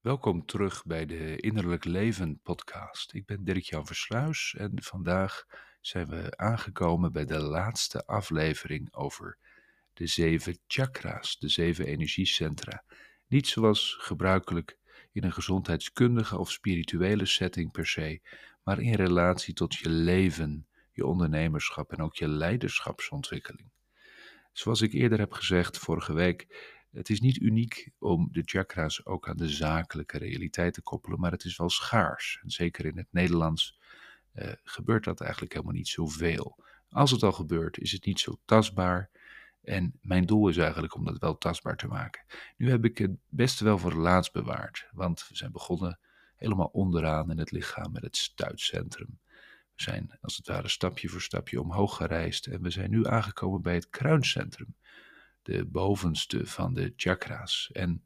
Welkom terug bij de Innerlijk Leven podcast. Ik ben Dirk-Jan Versluis en vandaag zijn we aangekomen bij de laatste aflevering over de zeven chakra's, de zeven energiecentra. Niet zoals gebruikelijk in een gezondheidskundige of spirituele setting per se, maar in relatie tot je leven, je ondernemerschap en ook je leiderschapsontwikkeling. Zoals ik eerder heb gezegd vorige week, het is niet uniek om de chakra's ook aan de zakelijke realiteit te koppelen, maar het is wel schaars. En zeker in het Nederlands uh, gebeurt dat eigenlijk helemaal niet zoveel. Als het al gebeurt, is het niet zo tastbaar. En mijn doel is eigenlijk om dat wel tastbaar te maken. Nu heb ik het best wel voor laatst bewaard, want we zijn begonnen helemaal onderaan in het lichaam met het stuitcentrum. We zijn als het ware stapje voor stapje omhoog gereisd en we zijn nu aangekomen bij het kruincentrum de bovenste van de chakra's. En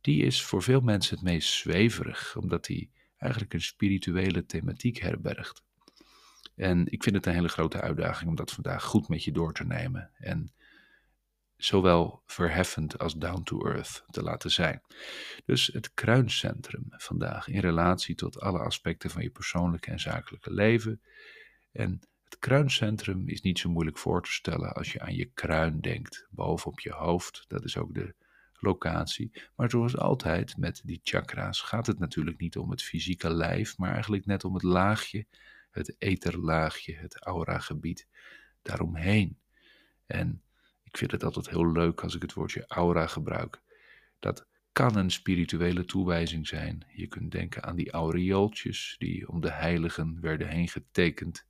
die is voor veel mensen het meest zweverig, omdat die eigenlijk een spirituele thematiek herbergt. En ik vind het een hele grote uitdaging om dat vandaag goed met je door te nemen. En zowel verheffend als down to earth te laten zijn. Dus het kruincentrum vandaag in relatie tot alle aspecten van je persoonlijke en zakelijke leven. En het kruincentrum is niet zo moeilijk voor te stellen als je aan je kruin denkt, bovenop je hoofd. Dat is ook de locatie. Maar zoals altijd met die chakra's gaat het natuurlijk niet om het fysieke lijf, maar eigenlijk net om het laagje, het etherlaagje, het aura-gebied daaromheen. En ik vind het altijd heel leuk als ik het woordje aura gebruik. Dat kan een spirituele toewijzing zijn. Je kunt denken aan die aureooltjes die om de heiligen werden heen getekend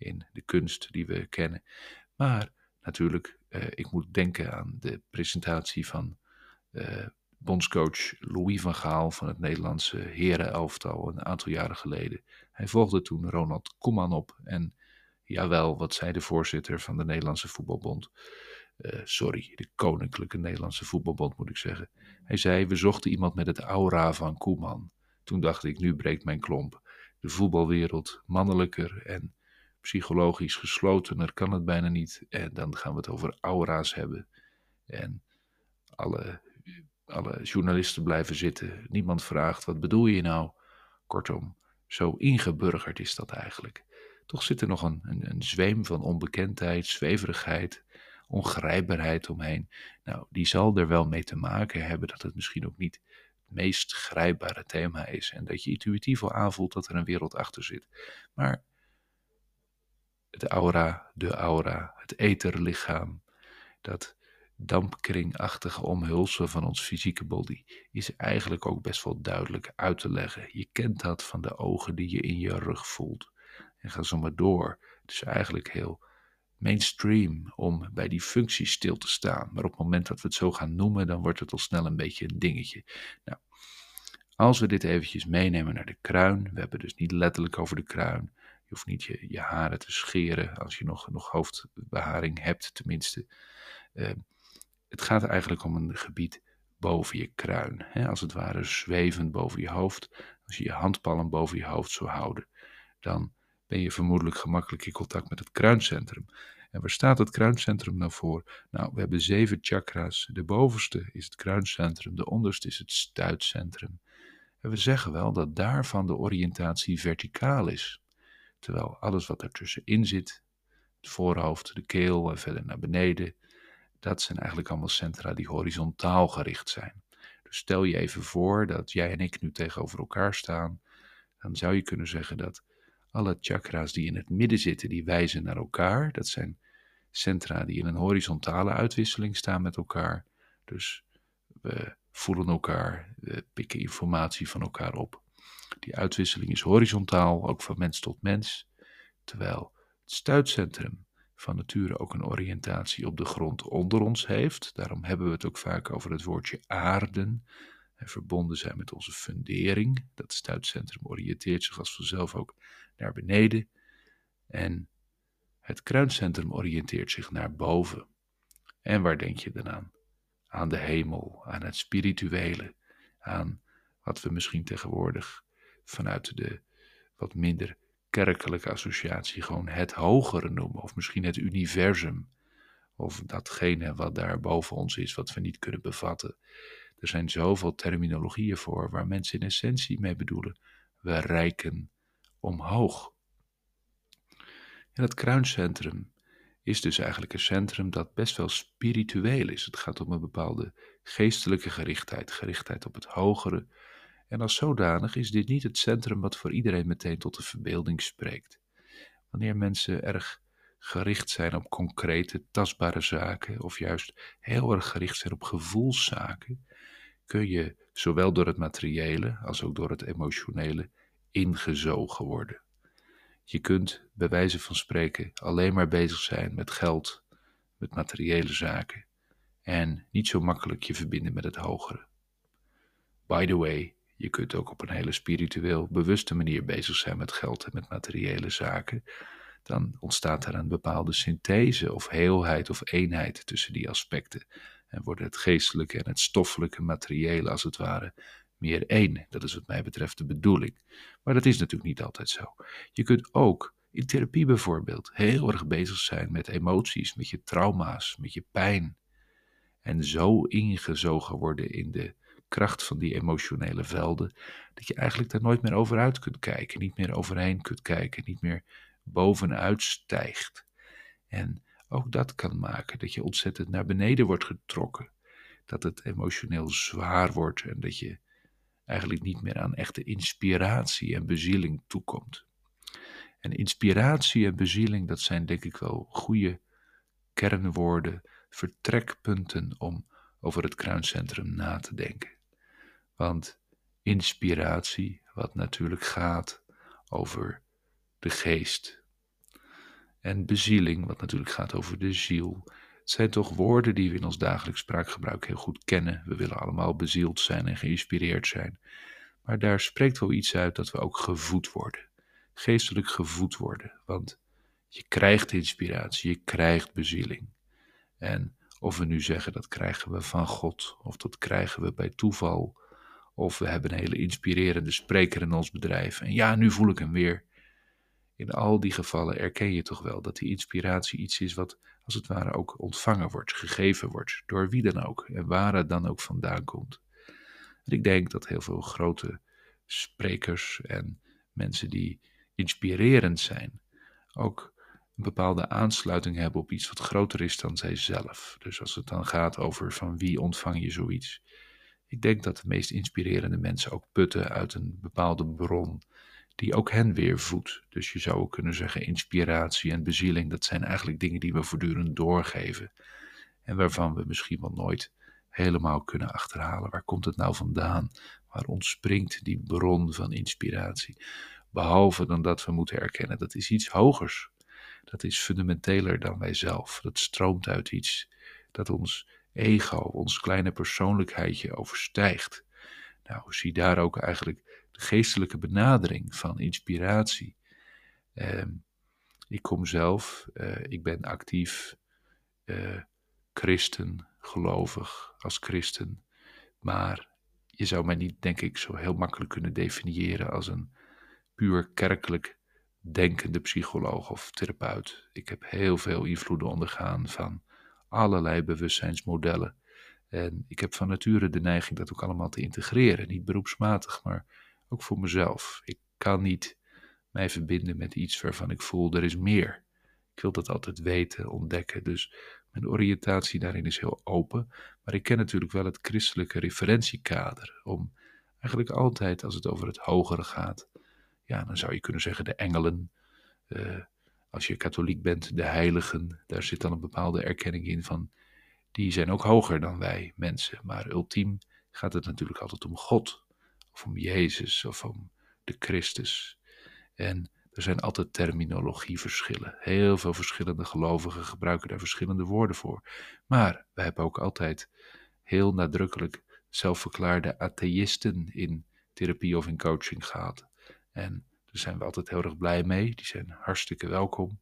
in de kunst die we kennen. Maar natuurlijk, uh, ik moet denken aan de presentatie van uh, bondscoach Louis van Gaal van het Nederlandse herenelftal een aantal jaren geleden. Hij volgde toen Ronald Koeman op en jawel, wat zei de voorzitter van de Nederlandse voetbalbond? Uh, sorry, de Koninklijke Nederlandse Voetbalbond moet ik zeggen. Hij zei, we zochten iemand met het aura van Koeman. Toen dacht ik, nu breekt mijn klomp. De voetbalwereld mannelijker en psychologisch geslotener kan het bijna niet. En dan gaan we het over aura's hebben. En alle, alle journalisten blijven zitten. Niemand vraagt, wat bedoel je nou? Kortom, zo ingeburgerd is dat eigenlijk. Toch zit er nog een, een, een zweem van onbekendheid, zweverigheid, ongrijpbaarheid omheen. Nou, die zal er wel mee te maken hebben dat het misschien ook niet het meest grijpbare thema is. En dat je intuïtief al aanvoelt dat er een wereld achter zit. Maar het aura, de aura, het etherlichaam, dat dampkringachtige omhulsel van ons fysieke body, is eigenlijk ook best wel duidelijk uit te leggen. Je kent dat van de ogen die je in je rug voelt. En ga zo maar door. Het is eigenlijk heel mainstream om bij die functie stil te staan. Maar op het moment dat we het zo gaan noemen, dan wordt het al snel een beetje een dingetje. Nou, als we dit eventjes meenemen naar de kruin, we hebben dus niet letterlijk over de kruin, je hoeft niet je, je haren te scheren als je nog, nog hoofdbeharing hebt, tenminste. Uh, het gaat eigenlijk om een gebied boven je kruin. Hè? Als het ware zwevend boven je hoofd. Als je je handpalm boven je hoofd zou houden, dan ben je vermoedelijk gemakkelijk in contact met het kruincentrum. En waar staat het kruincentrum nou voor? Nou, we hebben zeven chakra's. De bovenste is het kruincentrum, de onderste is het stuitcentrum. En we zeggen wel dat daarvan de oriëntatie verticaal is. Terwijl alles wat ertussenin zit, het voorhoofd, de keel en verder naar beneden, dat zijn eigenlijk allemaal centra die horizontaal gericht zijn. Dus stel je even voor dat jij en ik nu tegenover elkaar staan, dan zou je kunnen zeggen dat alle chakra's die in het midden zitten, die wijzen naar elkaar. Dat zijn centra die in een horizontale uitwisseling staan met elkaar. Dus we voelen elkaar, we pikken informatie van elkaar op. Die uitwisseling is horizontaal, ook van mens tot mens, terwijl het stuitcentrum van nature ook een oriëntatie op de grond onder ons heeft. Daarom hebben we het ook vaak over het woordje aarden. En verbonden zijn met onze fundering. Dat stuitcentrum oriënteert zich als vanzelf ook naar beneden. En het kruincentrum oriënteert zich naar boven. En waar denk je dan aan? Aan de hemel, aan het spirituele, aan wat we misschien tegenwoordig vanuit de wat minder kerkelijke associatie gewoon het hogere noemen, of misschien het universum, of datgene wat daar boven ons is, wat we niet kunnen bevatten. Er zijn zoveel terminologieën voor waar mensen in essentie mee bedoelen. We reiken omhoog. En het kruincentrum is dus eigenlijk een centrum dat best wel spiritueel is. Het gaat om een bepaalde geestelijke gerichtheid, gerichtheid op het hogere. En als zodanig is dit niet het centrum wat voor iedereen meteen tot de verbeelding spreekt. Wanneer mensen erg gericht zijn op concrete, tastbare zaken, of juist heel erg gericht zijn op gevoelszaken, kun je zowel door het materiële als ook door het emotionele ingezogen worden. Je kunt bij wijze van spreken alleen maar bezig zijn met geld, met materiële zaken en niet zo makkelijk je verbinden met het hogere. By the way, je kunt ook op een hele spiritueel bewuste manier bezig zijn met geld en met materiële zaken. Dan ontstaat er een bepaalde synthese of heelheid of eenheid tussen die aspecten. En worden het geestelijke en het stoffelijke materiële als het ware meer één. Dat is wat mij betreft de bedoeling. Maar dat is natuurlijk niet altijd zo. Je kunt ook in therapie bijvoorbeeld heel erg bezig zijn met emoties, met je trauma's, met je pijn. En zo ingezogen worden in de kracht van die emotionele velden, dat je eigenlijk daar nooit meer over uit kunt kijken, niet meer overheen kunt kijken, niet meer bovenuit stijgt. En ook dat kan maken dat je ontzettend naar beneden wordt getrokken, dat het emotioneel zwaar wordt en dat je eigenlijk niet meer aan echte inspiratie en bezieling toekomt. En inspiratie en bezieling, dat zijn denk ik wel goede kernwoorden, vertrekpunten om over het kruincentrum na te denken. Want inspiratie, wat natuurlijk gaat over de geest, en bezieling, wat natuurlijk gaat over de ziel, het zijn toch woorden die we in ons dagelijks spraakgebruik heel goed kennen. We willen allemaal bezield zijn en geïnspireerd zijn. Maar daar spreekt wel iets uit dat we ook gevoed worden. Geestelijk gevoed worden. Want je krijgt inspiratie, je krijgt bezieling. En of we nu zeggen dat krijgen we van God, of dat krijgen we bij toeval, of we hebben een hele inspirerende spreker in ons bedrijf. En ja, nu voel ik hem weer. In al die gevallen erken je toch wel dat die inspiratie iets is wat als het ware ook ontvangen wordt, gegeven wordt, door wie dan ook en waar het dan ook vandaan komt. Ik denk dat heel veel grote sprekers en mensen die inspirerend zijn, ook een bepaalde aansluiting hebben op iets wat groter is dan zijzelf. Dus als het dan gaat over van wie ontvang je zoiets. Ik denk dat de meest inspirerende mensen ook putten uit een bepaalde bron die ook hen weer voedt. Dus je zou ook kunnen zeggen, inspiratie en bezieling, dat zijn eigenlijk dingen die we voortdurend doorgeven. En waarvan we misschien wel nooit helemaal kunnen achterhalen. Waar komt het nou vandaan? Waar ontspringt die bron van inspiratie? Behalve dan dat we moeten erkennen, dat is iets hogers. Dat is fundamenteler dan wij zelf. Dat stroomt uit iets dat ons ego, ons kleine persoonlijkheidje overstijgt. Nou, zie daar ook eigenlijk geestelijke benadering van inspiratie. Ehm, ik kom zelf, uh, ik ben actief uh, christen, gelovig als christen, maar je zou mij niet, denk ik, zo heel makkelijk kunnen definiëren als een puur kerkelijk denkende psycholoog of therapeut. Ik heb heel veel invloeden ondergaan van allerlei bewustzijnsmodellen. En ik heb van nature de neiging dat ook allemaal te integreren. Niet beroepsmatig, maar ook voor mezelf. Ik kan niet mij verbinden met iets waarvan ik voel er is meer. Ik wil dat altijd weten, ontdekken. Dus mijn oriëntatie daarin is heel open. Maar ik ken natuurlijk wel het christelijke referentiekader. Om eigenlijk altijd, als het over het hogere gaat, ja, dan zou je kunnen zeggen de engelen. Uh, als je katholiek bent, de heiligen. Daar zit dan een bepaalde erkenning in van. Die zijn ook hoger dan wij mensen. Maar ultiem gaat het natuurlijk altijd om God of om Jezus of om de Christus. En er zijn altijd terminologieverschillen. Heel veel verschillende gelovigen gebruiken daar verschillende woorden voor. Maar we hebben ook altijd heel nadrukkelijk zelfverklaarde atheïsten in therapie of in coaching gehad. En daar zijn we altijd heel erg blij mee. Die zijn hartstikke welkom.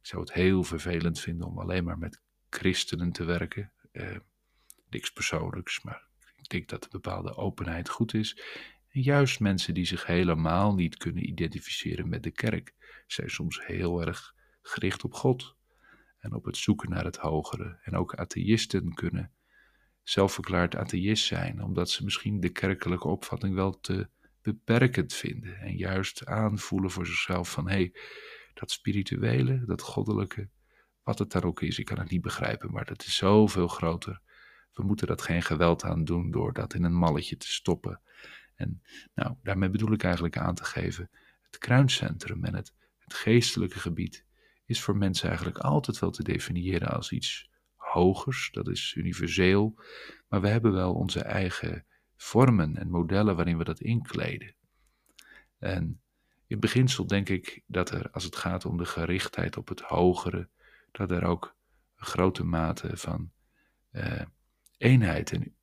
Ik zou het heel vervelend vinden om alleen maar met christenen te werken. Eh, niks persoonlijks, maar ik denk dat een bepaalde openheid goed is. En juist mensen die zich helemaal niet kunnen identificeren met de kerk, zijn soms heel erg gericht op God en op het zoeken naar het hogere. En ook atheïsten kunnen zelfverklaard atheïst zijn, omdat ze misschien de kerkelijke opvatting wel te beperkend vinden en juist aanvoelen voor zichzelf van hé, hey, dat spirituele, dat goddelijke, wat het daar ook is, ik kan het niet begrijpen, maar dat is zoveel groter. We moeten dat geen geweld aan doen door dat in een malletje te stoppen. En nou, daarmee bedoel ik eigenlijk aan te geven, het kruincentrum en het, het geestelijke gebied is voor mensen eigenlijk altijd wel te definiëren als iets hogers, dat is universeel, maar we hebben wel onze eigen vormen en modellen waarin we dat inkleden. En in beginsel denk ik dat er, als het gaat om de gerichtheid op het hogere, dat er ook een grote mate van uh, eenheid en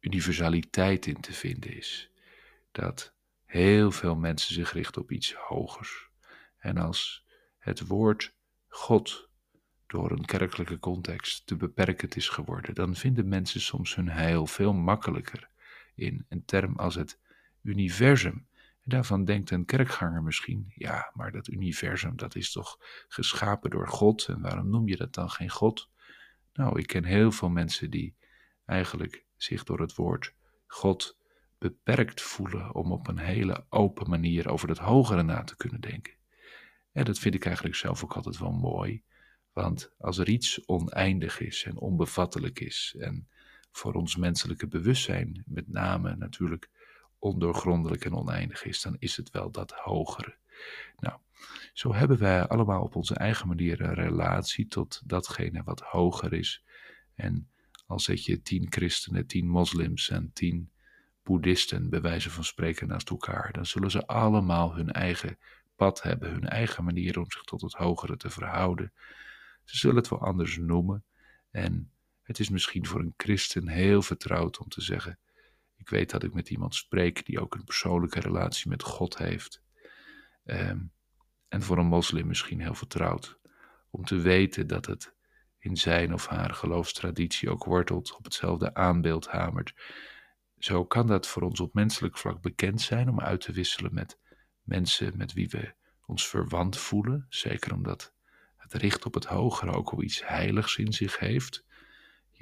universaliteit in te vinden is. Dat heel veel mensen zich richten op iets hogers. En als het woord God door een kerkelijke context te beperkend is geworden, dan vinden mensen soms hun heil veel makkelijker in een term als het universum. En daarvan denkt een kerkganger misschien, ja, maar dat universum, dat is toch geschapen door God en waarom noem je dat dan geen God? Nou, ik ken heel veel mensen die eigenlijk zich door het woord God beperkt voelen om op een hele open manier over het hogere na te kunnen denken. En dat vind ik eigenlijk zelf ook altijd wel mooi, want als er iets oneindig is en onbevattelijk is en voor ons menselijke bewustzijn met name natuurlijk ondoorgrondelijk en oneindig is, dan is het wel dat hogere. Nou, zo hebben wij allemaal op onze eigen manier een relatie tot datgene wat hoger is. En al zet je tien christenen, tien moslims en tien boeddhisten bij wijze van spreken naast elkaar, dan zullen ze allemaal hun eigen pad hebben, hun eigen manier om zich tot het hogere te verhouden. Ze zullen het wel anders noemen. En het is misschien voor een christen heel vertrouwd om te zeggen: Ik weet dat ik met iemand spreek die ook een persoonlijke relatie met God heeft. Ehm, en voor een moslim misschien heel vertrouwd om te weten dat het in zijn of haar geloofstraditie ook wortelt, op hetzelfde aanbeeld hamert. Zo kan dat voor ons op menselijk vlak bekend zijn om uit te wisselen met mensen met wie we ons verwant voelen, zeker omdat het richt op het hogere ook wel iets heiligs in zich heeft.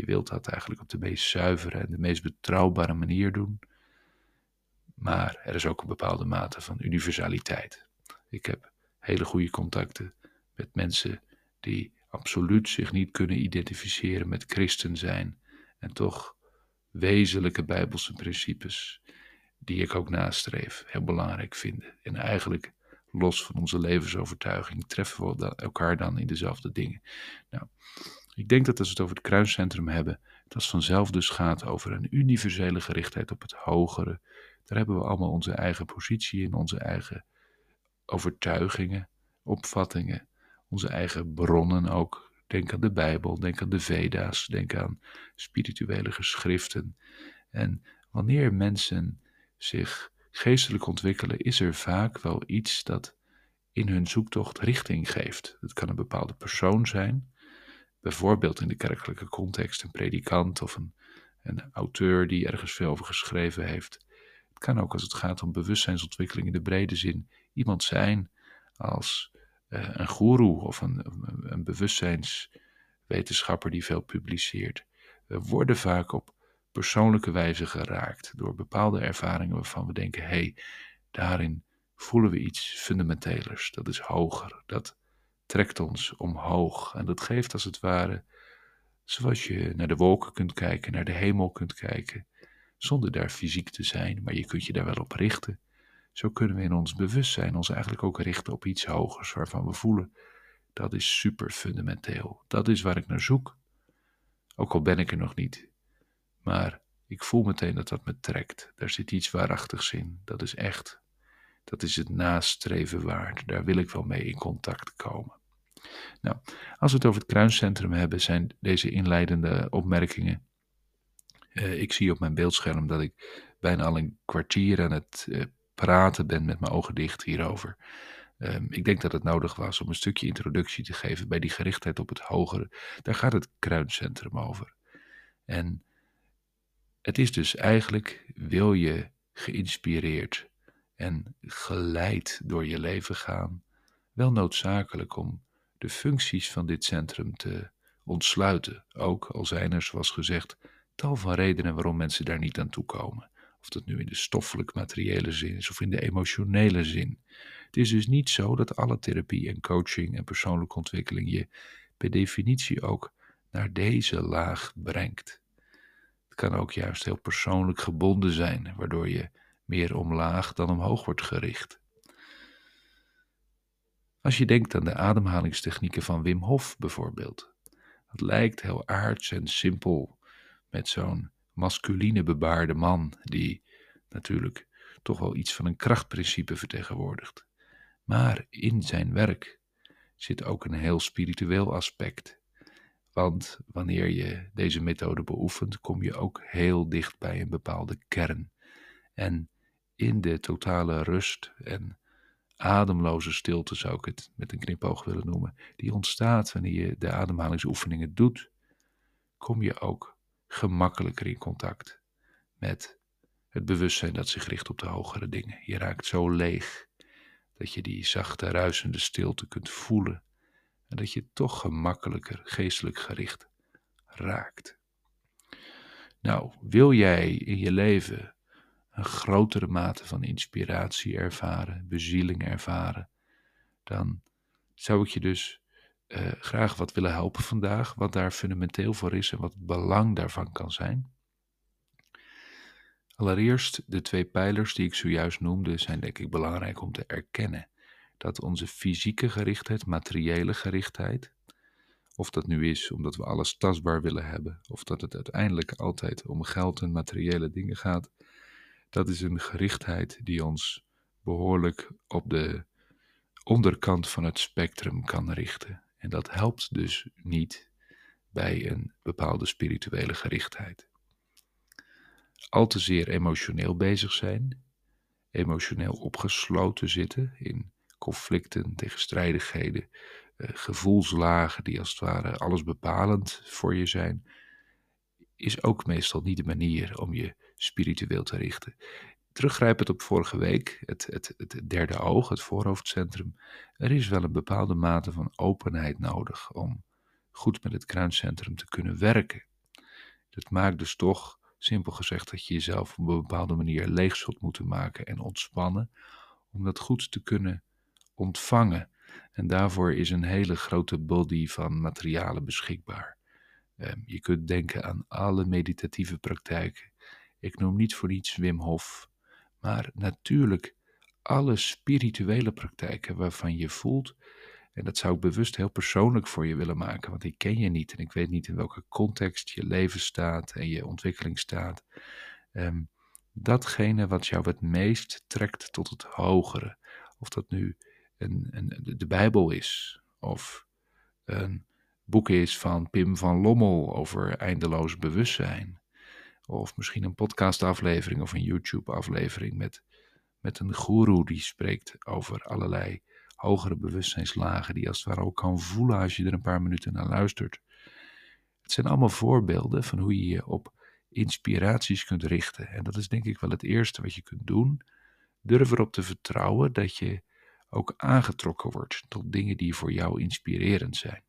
Je wilt dat eigenlijk op de meest zuivere en de meest betrouwbare manier doen. Maar er is ook een bepaalde mate van universaliteit. Ik heb hele goede contacten met mensen die absoluut zich niet kunnen identificeren met christen zijn en toch wezenlijke bijbelse principes die ik ook nastreef heel belangrijk vinden. En eigenlijk los van onze levensovertuiging treffen we elkaar dan in dezelfde dingen. Nou, ik denk dat als we het over het kruiscentrum hebben, dat vanzelf dus gaat over een universele gerichtheid op het hogere. Daar hebben we allemaal onze eigen positie in, onze eigen overtuigingen, opvattingen, onze eigen bronnen ook. Denk aan de Bijbel, denk aan de Veda's, denk aan spirituele geschriften. En wanneer mensen zich geestelijk ontwikkelen, is er vaak wel iets dat in hun zoektocht richting geeft. Het kan een bepaalde persoon zijn, bijvoorbeeld in de kerkelijke context een predikant of een, een auteur die ergens veel over geschreven heeft. Het kan ook als het gaat om bewustzijnsontwikkeling in de brede zin iemand zijn als uh, een goeroe of een, een bewustzijnswetenschapper die veel publiceert. We worden vaak op persoonlijke wijze geraakt door bepaalde ervaringen waarvan we denken: hé, hey, daarin voelen we iets fundamentelers, dat is hoger, dat trekt ons omhoog en dat geeft als het ware, zoals je naar de wolken kunt kijken, naar de hemel kunt kijken, zonder daar fysiek te zijn, maar je kunt je daar wel op richten. Zo kunnen we in ons bewustzijn ons eigenlijk ook richten op iets hogers waarvan we voelen dat is super fundamenteel. Dat is waar ik naar zoek. Ook al ben ik er nog niet. Maar ik voel meteen dat dat me trekt. Daar zit iets waarachtigs in. Dat is echt. Dat is het nastreven waard. Daar wil ik wel mee in contact komen. Nou, als we het over het kruiscentrum hebben, zijn deze inleidende opmerkingen. Uh, ik zie op mijn beeldscherm dat ik bijna al een kwartier aan het uh, praten ben met mijn ogen dicht hierover. Um, ik denk dat het nodig was om een stukje introductie te geven bij die gerichtheid op het hogere. Daar gaat het kruiscentrum over. En het is dus eigenlijk, wil je geïnspireerd en geleid door je leven gaan, wel noodzakelijk om de functies van dit centrum te ontsluiten. Ook al zijn er, zoals gezegd, tal van redenen waarom mensen daar niet aan toe komen. Of dat nu in de stoffelijk materiële zin is of in de emotionele zin. Het is dus niet zo dat alle therapie en coaching en persoonlijke ontwikkeling je per definitie ook naar deze laag brengt. Het kan ook juist heel persoonlijk gebonden zijn, waardoor je meer omlaag dan omhoog wordt gericht. Als je denkt aan de ademhalingstechnieken van Wim Hof bijvoorbeeld. Het lijkt heel aards en simpel met zo'n masculine bebaarde man die natuurlijk toch wel iets van een krachtprincipe vertegenwoordigt. Maar in zijn werk zit ook een heel spiritueel aspect. Want wanneer je deze methode beoefent, kom je ook heel dicht bij een bepaalde kern. En in de totale rust en ademloze stilte, zou ik het met een knipoog willen noemen, die ontstaat wanneer je de ademhalingsoefeningen doet, kom je ook gemakkelijker in contact met het bewustzijn dat zich richt op de hogere dingen. Je raakt zo leeg dat je die zachte, ruisende stilte kunt voelen en dat je toch gemakkelijker geestelijk gericht raakt. Nou, wil jij in je leven een grotere mate van inspiratie ervaren, bezieling ervaren, dan zou ik je dus uh, graag wat willen helpen vandaag, wat daar fundamenteel voor is en wat het belang daarvan kan zijn. Allereerst, de twee pijlers die ik zojuist noemde, zijn denk ik belangrijk om te erkennen. Dat onze fysieke gerichtheid, materiële gerichtheid, of dat nu is omdat we alles tastbaar willen hebben, of dat het uiteindelijk altijd om geld en materiële dingen gaat, dat is een gerichtheid die ons behoorlijk op de onderkant van het spectrum kan richten. En dat helpt dus niet bij een bepaalde spirituele gerichtheid. Al te zeer emotioneel bezig zijn, emotioneel opgesloten zitten in conflicten, tegenstrijdigheden, eh, gevoelslagen die als het ware alles bepalend voor je zijn, is ook meestal niet de manier om je spiritueel te richten. Teruggrijpend op vorige week, het, het, het derde oog, het voorhoofdcentrum. Er is wel een bepaalde mate van openheid nodig om goed met het kruincentrum te kunnen werken. Dat maakt dus toch, simpel gezegd, dat je jezelf op een bepaalde manier leeg zult moeten maken en ontspannen, om dat goed te kunnen ontvangen. En daarvoor is een hele grote body van materialen beschikbaar. Ehm, je kunt denken aan alle meditatieve praktijken. Ik noem niet voor niets Wim Hof, maar natuurlijk alle spirituele praktijken waarvan je voelt, en dat zou ik bewust heel persoonlijk voor je willen maken, want ik ken je niet en ik weet niet in welke context je leven staat en je ontwikkeling staat. Um, datgene wat jou het meest trekt tot het hogere, of dat nu een, een, de Bijbel is, of een boek is van Pim van Lommel over eindeloos bewustzijn. Of misschien een podcastaflevering of een YouTube-aflevering met, met een guru die spreekt over allerlei hogere bewustzijnslagen, die als het ware ook kan voelen als je er een paar minuten naar luistert. Het zijn allemaal voorbeelden van hoe je je op inspiraties kunt richten. En dat is denk ik wel het eerste wat je kunt doen. Durf erop te vertrouwen dat je ook aangetrokken wordt tot dingen die voor jou inspirerend zijn.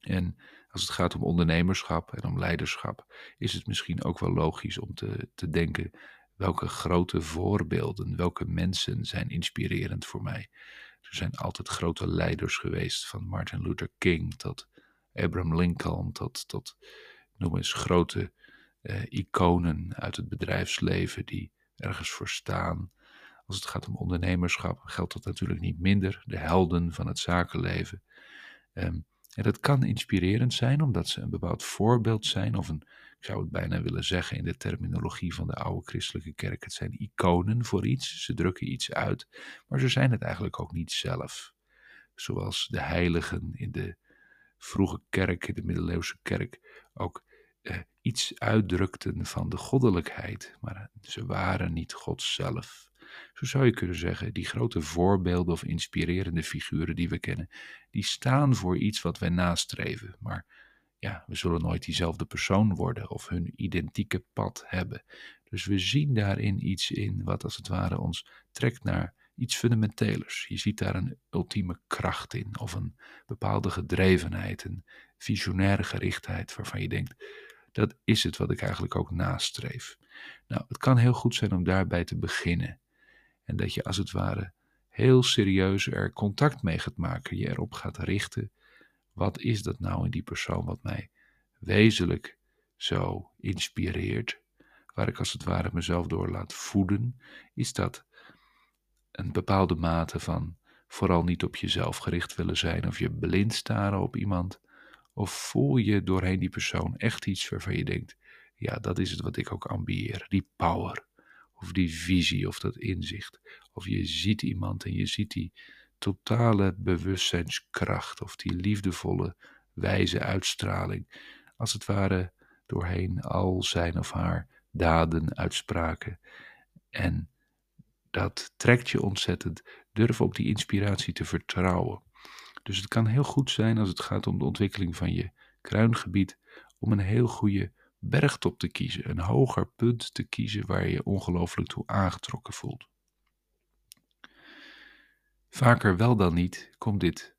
En als het gaat om ondernemerschap en om leiderschap, is het misschien ook wel logisch om te, te denken: welke grote voorbeelden, welke mensen zijn inspirerend voor mij? Er zijn altijd grote leiders geweest, van Martin Luther King tot Abraham Lincoln, tot, tot noem eens grote eh, iconen uit het bedrijfsleven die ergens voor staan. Als het gaat om ondernemerschap geldt dat natuurlijk niet minder, de helden van het zakenleven. Um, en dat kan inspirerend zijn, omdat ze een bepaald voorbeeld zijn, of een, ik zou het bijna willen zeggen in de terminologie van de oude christelijke kerk, het zijn iconen voor iets, ze drukken iets uit, maar ze zijn het eigenlijk ook niet zelf. Zoals de heiligen in de vroege kerk, in de middeleeuwse kerk, ook eh, iets uitdrukten van de goddelijkheid, maar ze waren niet God zelf. Zo zou je kunnen zeggen, die grote voorbeelden of inspirerende figuren die we kennen, die staan voor iets wat wij nastreven. Maar ja, we zullen nooit diezelfde persoon worden of hun identieke pad hebben. Dus we zien daarin iets in wat als het ware ons trekt naar iets fundamentelers. Je ziet daar een ultieme kracht in of een bepaalde gedrevenheid, een visionaire gerichtheid waarvan je denkt, Dat is het wat ik eigenlijk ook nastreef. Nou, het kan heel goed zijn om daarbij te beginnen. En dat je als het ware heel serieus er contact mee gaat maken, je erop gaat richten. Wat is dat nou in die persoon wat mij wezenlijk zo inspireert, waar ik als het ware mezelf door laat voeden, is dat een bepaalde mate van vooral niet op jezelf gericht willen zijn of je blind staren op iemand, of voel je doorheen die persoon echt iets waarvan je denkt, ja, dat is het wat ik ook ambieer, die power, of die visie, of dat inzicht, of je ziet iemand en je ziet die totale bewustzijnskracht, of die liefdevolle, wijze uitstraling, als het ware doorheen al zijn of haar daden, uitspraken. En dat trekt je ontzettend. Durf op die inspiratie te vertrouwen. Dus het kan heel goed zijn als het gaat om de ontwikkeling van je kruingebied, om een heel goede bergtop te kiezen, een hoger punt te kiezen waar je je ongelooflijk toe aangetrokken voelt. Vaker wel dan niet komt dit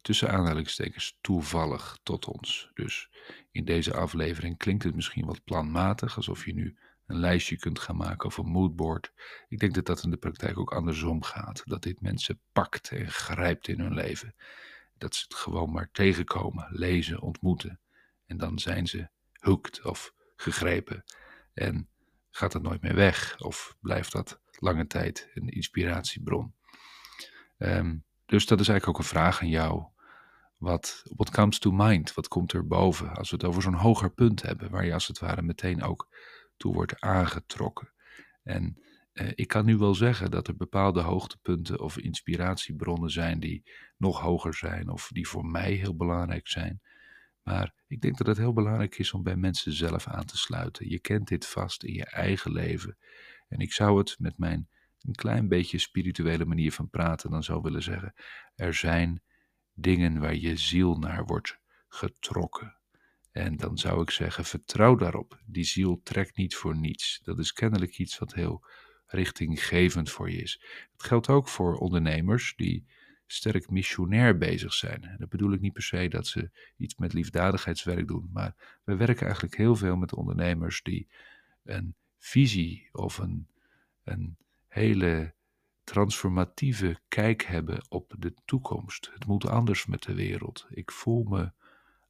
tussen aanhalingstekens toevallig tot ons. Dus in deze aflevering klinkt het misschien wat planmatig, alsof je nu een lijstje kunt gaan maken of een moodboard. Ik denk dat dat in de praktijk ook andersom gaat. Dat dit mensen pakt en grijpt in hun leven. Dat ze het gewoon maar tegenkomen, lezen, ontmoeten. En dan zijn ze hooked of gegrepen. En gaat het nooit meer weg? Of blijft dat lange tijd een inspiratiebron? Ehm, dus dat is eigenlijk ook een vraag aan jou. Wat what comes to mind? Wat komt er boven als we het over zo'n hoger punt hebben, waar je als het ware meteen ook toe wordt aangetrokken? En eh, ik kan nu wel zeggen dat er bepaalde hoogtepunten of inspiratiebronnen zijn die nog hoger zijn of die voor mij heel belangrijk zijn. Maar ik denk dat het heel belangrijk is om bij mensen zelf aan te sluiten. Je kent dit vast in je eigen leven. En ik zou het met mijn een klein beetje spirituele manier van praten dan zou willen zeggen: er zijn dingen waar je ziel naar wordt getrokken. En dan zou ik zeggen: vertrouw daarop. Die ziel trekt niet voor niets. Dat is kennelijk iets wat heel richtinggevend voor je is. Het geldt ook voor ondernemers die sterk missionair bezig zijn. Dat bedoel ik niet per se dat ze iets met liefdadigheidswerk doen, maar we werken eigenlijk heel veel met ondernemers die een visie of een, een hele transformatieve kijk hebben op de toekomst. Het moet anders met de wereld. Ik voel me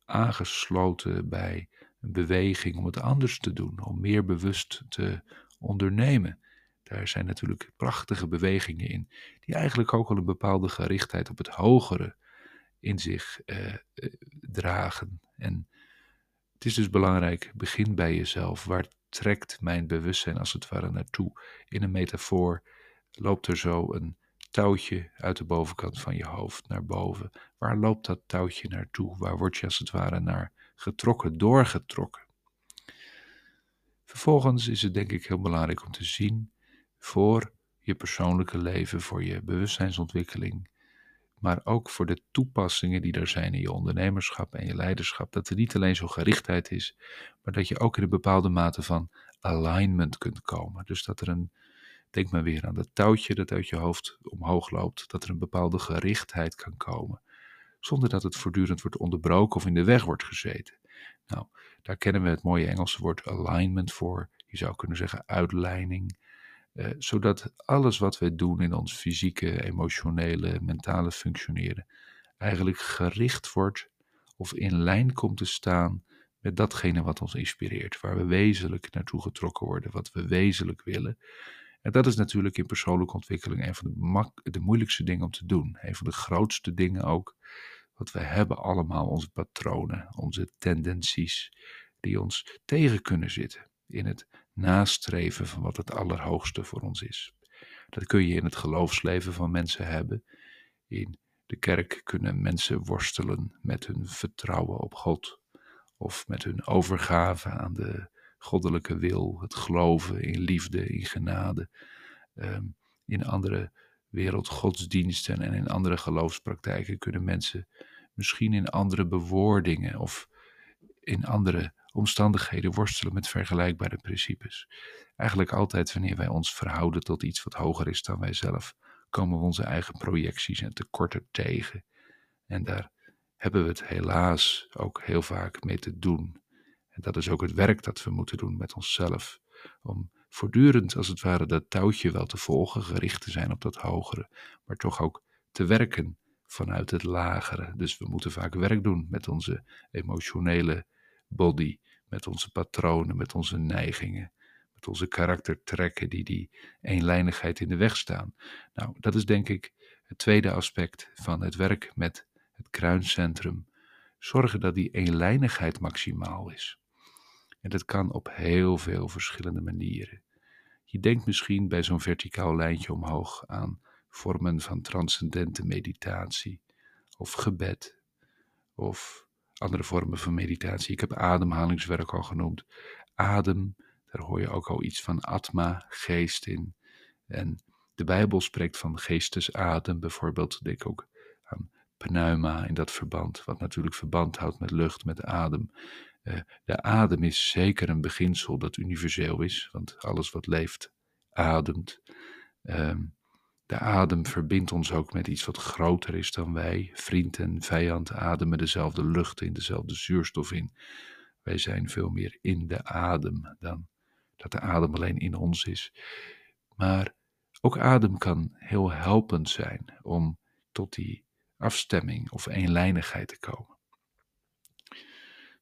aangesloten bij een beweging om het anders te doen, om meer bewust te ondernemen. Daar zijn natuurlijk prachtige bewegingen in, die eigenlijk ook al een bepaalde gerichtheid op het hogere in zich eh, eh, dragen. En het is dus belangrijk, begin bij jezelf. Waar trekt mijn bewustzijn als het ware naartoe? In een metafoor loopt er zo een touwtje uit de bovenkant van je hoofd naar boven. Waar loopt dat touwtje naartoe? Waar word je als het ware naar getrokken, doorgetrokken? Vervolgens is het denk ik heel belangrijk om te zien voor je persoonlijke leven, voor je bewustzijnsontwikkeling, maar ook voor de toepassingen die er zijn in je ondernemerschap en je leiderschap. Dat er niet alleen zo gerichtheid is, maar dat je ook in een bepaalde mate van alignment kunt komen. Dus dat er een, denk maar weer aan dat touwtje dat uit je hoofd omhoog loopt, dat er een bepaalde gerichtheid kan komen, zonder dat het voortdurend wordt onderbroken of in de weg wordt gezeten. Nou, daar kennen we het mooie Engelse woord alignment voor. Je zou kunnen zeggen uitleiding. Eh, zodat alles wat we doen in ons fysieke, emotionele, mentale functioneren eigenlijk gericht wordt of in lijn komt te staan met datgene wat ons inspireert, waar we wezenlijk naartoe getrokken worden, wat we wezenlijk willen. En dat is natuurlijk in persoonlijke ontwikkeling een van de, de moeilijkste dingen om te doen. Een van de grootste dingen ook. Want we hebben allemaal onze patronen, onze tendenties, die ons tegen kunnen zitten in het nastreven van wat het allerhoogste voor ons is. Dat kun je in het geloofsleven van mensen hebben. In de kerk kunnen mensen worstelen met hun vertrouwen op God of met hun overgave aan de goddelijke wil, het geloven in liefde, in genade. Ehm, in andere wereldgodsdiensten en in andere geloofspraktijken kunnen mensen misschien in andere bewoordingen of in andere omstandigheden worstelen met vergelijkbare principes. Eigenlijk altijd wanneer wij ons verhouden tot iets wat hoger is dan wij zelf, komen we onze eigen projecties en tekorten tegen. En daar hebben we het helaas ook heel vaak mee te doen. En dat is ook het werk dat we moeten doen met onszelf. Om voortdurend, als het ware, dat touwtje wel te volgen, gericht te zijn op dat hogere, maar toch ook te werken vanuit het lagere. Dus we moeten vaak werk doen met onze emotionele body, met onze patronen, met onze neigingen, met onze karaktertrekken die die eenlijnigheid in de weg staan. Nou, dat is denk ik het tweede aspect van het werk met het kruincentrum. Zorgen dat die eenlijnigheid maximaal is. En dat kan op heel veel verschillende manieren. Je denkt misschien bij zo'n verticaal lijntje omhoog aan vormen van transcendente meditatie of gebed of andere vormen van meditatie. Ik heb ademhalingswerk al genoemd. Adem, daar hoor je ook al iets van atma, geest in. En de Bijbel spreekt van geestesadem, bijvoorbeeld. Denk ook aan pneuma in dat verband, wat natuurlijk verband houdt met lucht, met adem. Uh, de adem is zeker een beginsel dat universeel is, want alles wat leeft ademt. Um, de adem verbindt ons ook met iets wat groter is dan wij. Vriend en vijand ademen dezelfde lucht in, dezelfde zuurstof in. Wij zijn veel meer in de adem dan dat de adem alleen in ons is. Maar ook adem kan heel helpend zijn om tot die afstemming of eenlijnigheid te komen.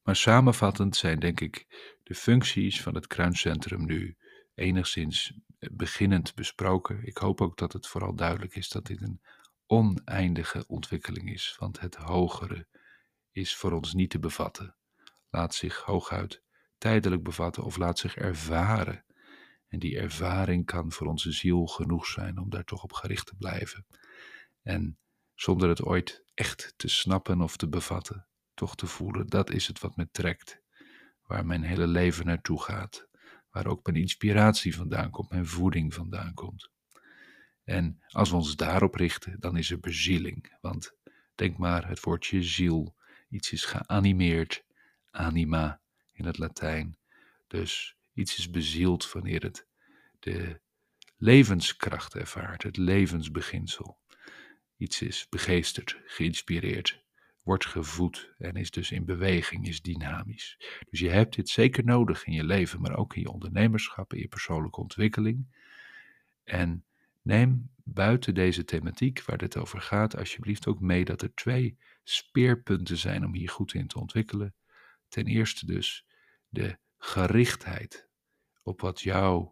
Maar samenvattend zijn denk ik de functies van het kruincentrum nu enigszins beginnend besproken. Ik hoop ook dat het vooral duidelijk is dat dit een oneindige ontwikkeling is, want het hogere is voor ons niet te bevatten. Laat zich hooguit tijdelijk bevatten of laat zich ervaren. En die ervaring kan voor onze ziel genoeg zijn om daar toch op gericht te blijven. En zonder het ooit echt te snappen of te bevatten, toch te voelen, dat is het wat me trekt, waar mijn hele leven naartoe gaat waar ook mijn inspiratie vandaan komt, mijn voeding vandaan komt. En als we ons daarop richten, dan is er bezieling. Want denk maar, het woordje ziel, iets is geanimeerd, anima in het Latijn. Dus iets is bezield wanneer het de levenskracht ervaart, het levensbeginsel. Iets is begeesterd, geïnspireerd, wordt gevoed en is dus in beweging, is dynamisch. Dus je hebt dit zeker nodig in je leven, maar ook in je ondernemerschap, in je persoonlijke ontwikkeling. En neem buiten deze thematiek waar dit over gaat, alsjeblieft ook mee dat er twee speerpunten zijn om hier goed in te ontwikkelen. Ten eerste dus de gerichtheid op wat jou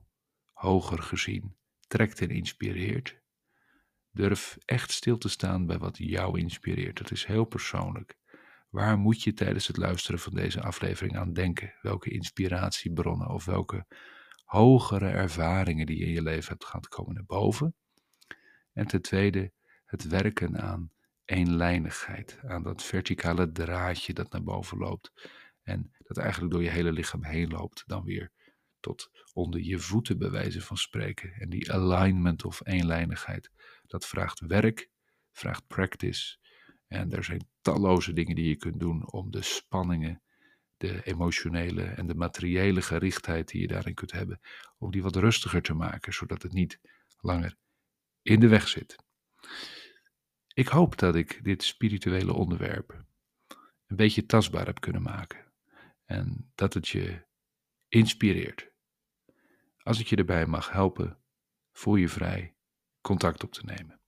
hoger gezien trekt en inspireert. Durf echt stil te staan bij wat jou inspireert. Dat is heel persoonlijk. Waar moet je tijdens het luisteren van deze aflevering aan denken? Welke inspiratiebronnen of welke hogere ervaringen die je in je leven hebt gehad komen naar boven? En ten tweede, het werken aan eenlijnigheid, aan dat verticale draadje dat naar boven loopt en dat eigenlijk door je hele lichaam heen loopt, dan weer tot onder je voeten bij wijze van spreken. En die alignment of eenlijnigheid, dat vraagt werk, vraagt practice. En er zijn talloze dingen die je kunt doen om de spanningen, de emotionele en de materiële gerichtheid die je daarin kunt hebben, om die wat rustiger te maken, zodat het niet langer in de weg zit. Ik hoop dat ik dit spirituele onderwerp een beetje tastbaar heb kunnen maken. En dat het je inspireert. Als ik je erbij mag helpen, voel je vrij contact op te nemen.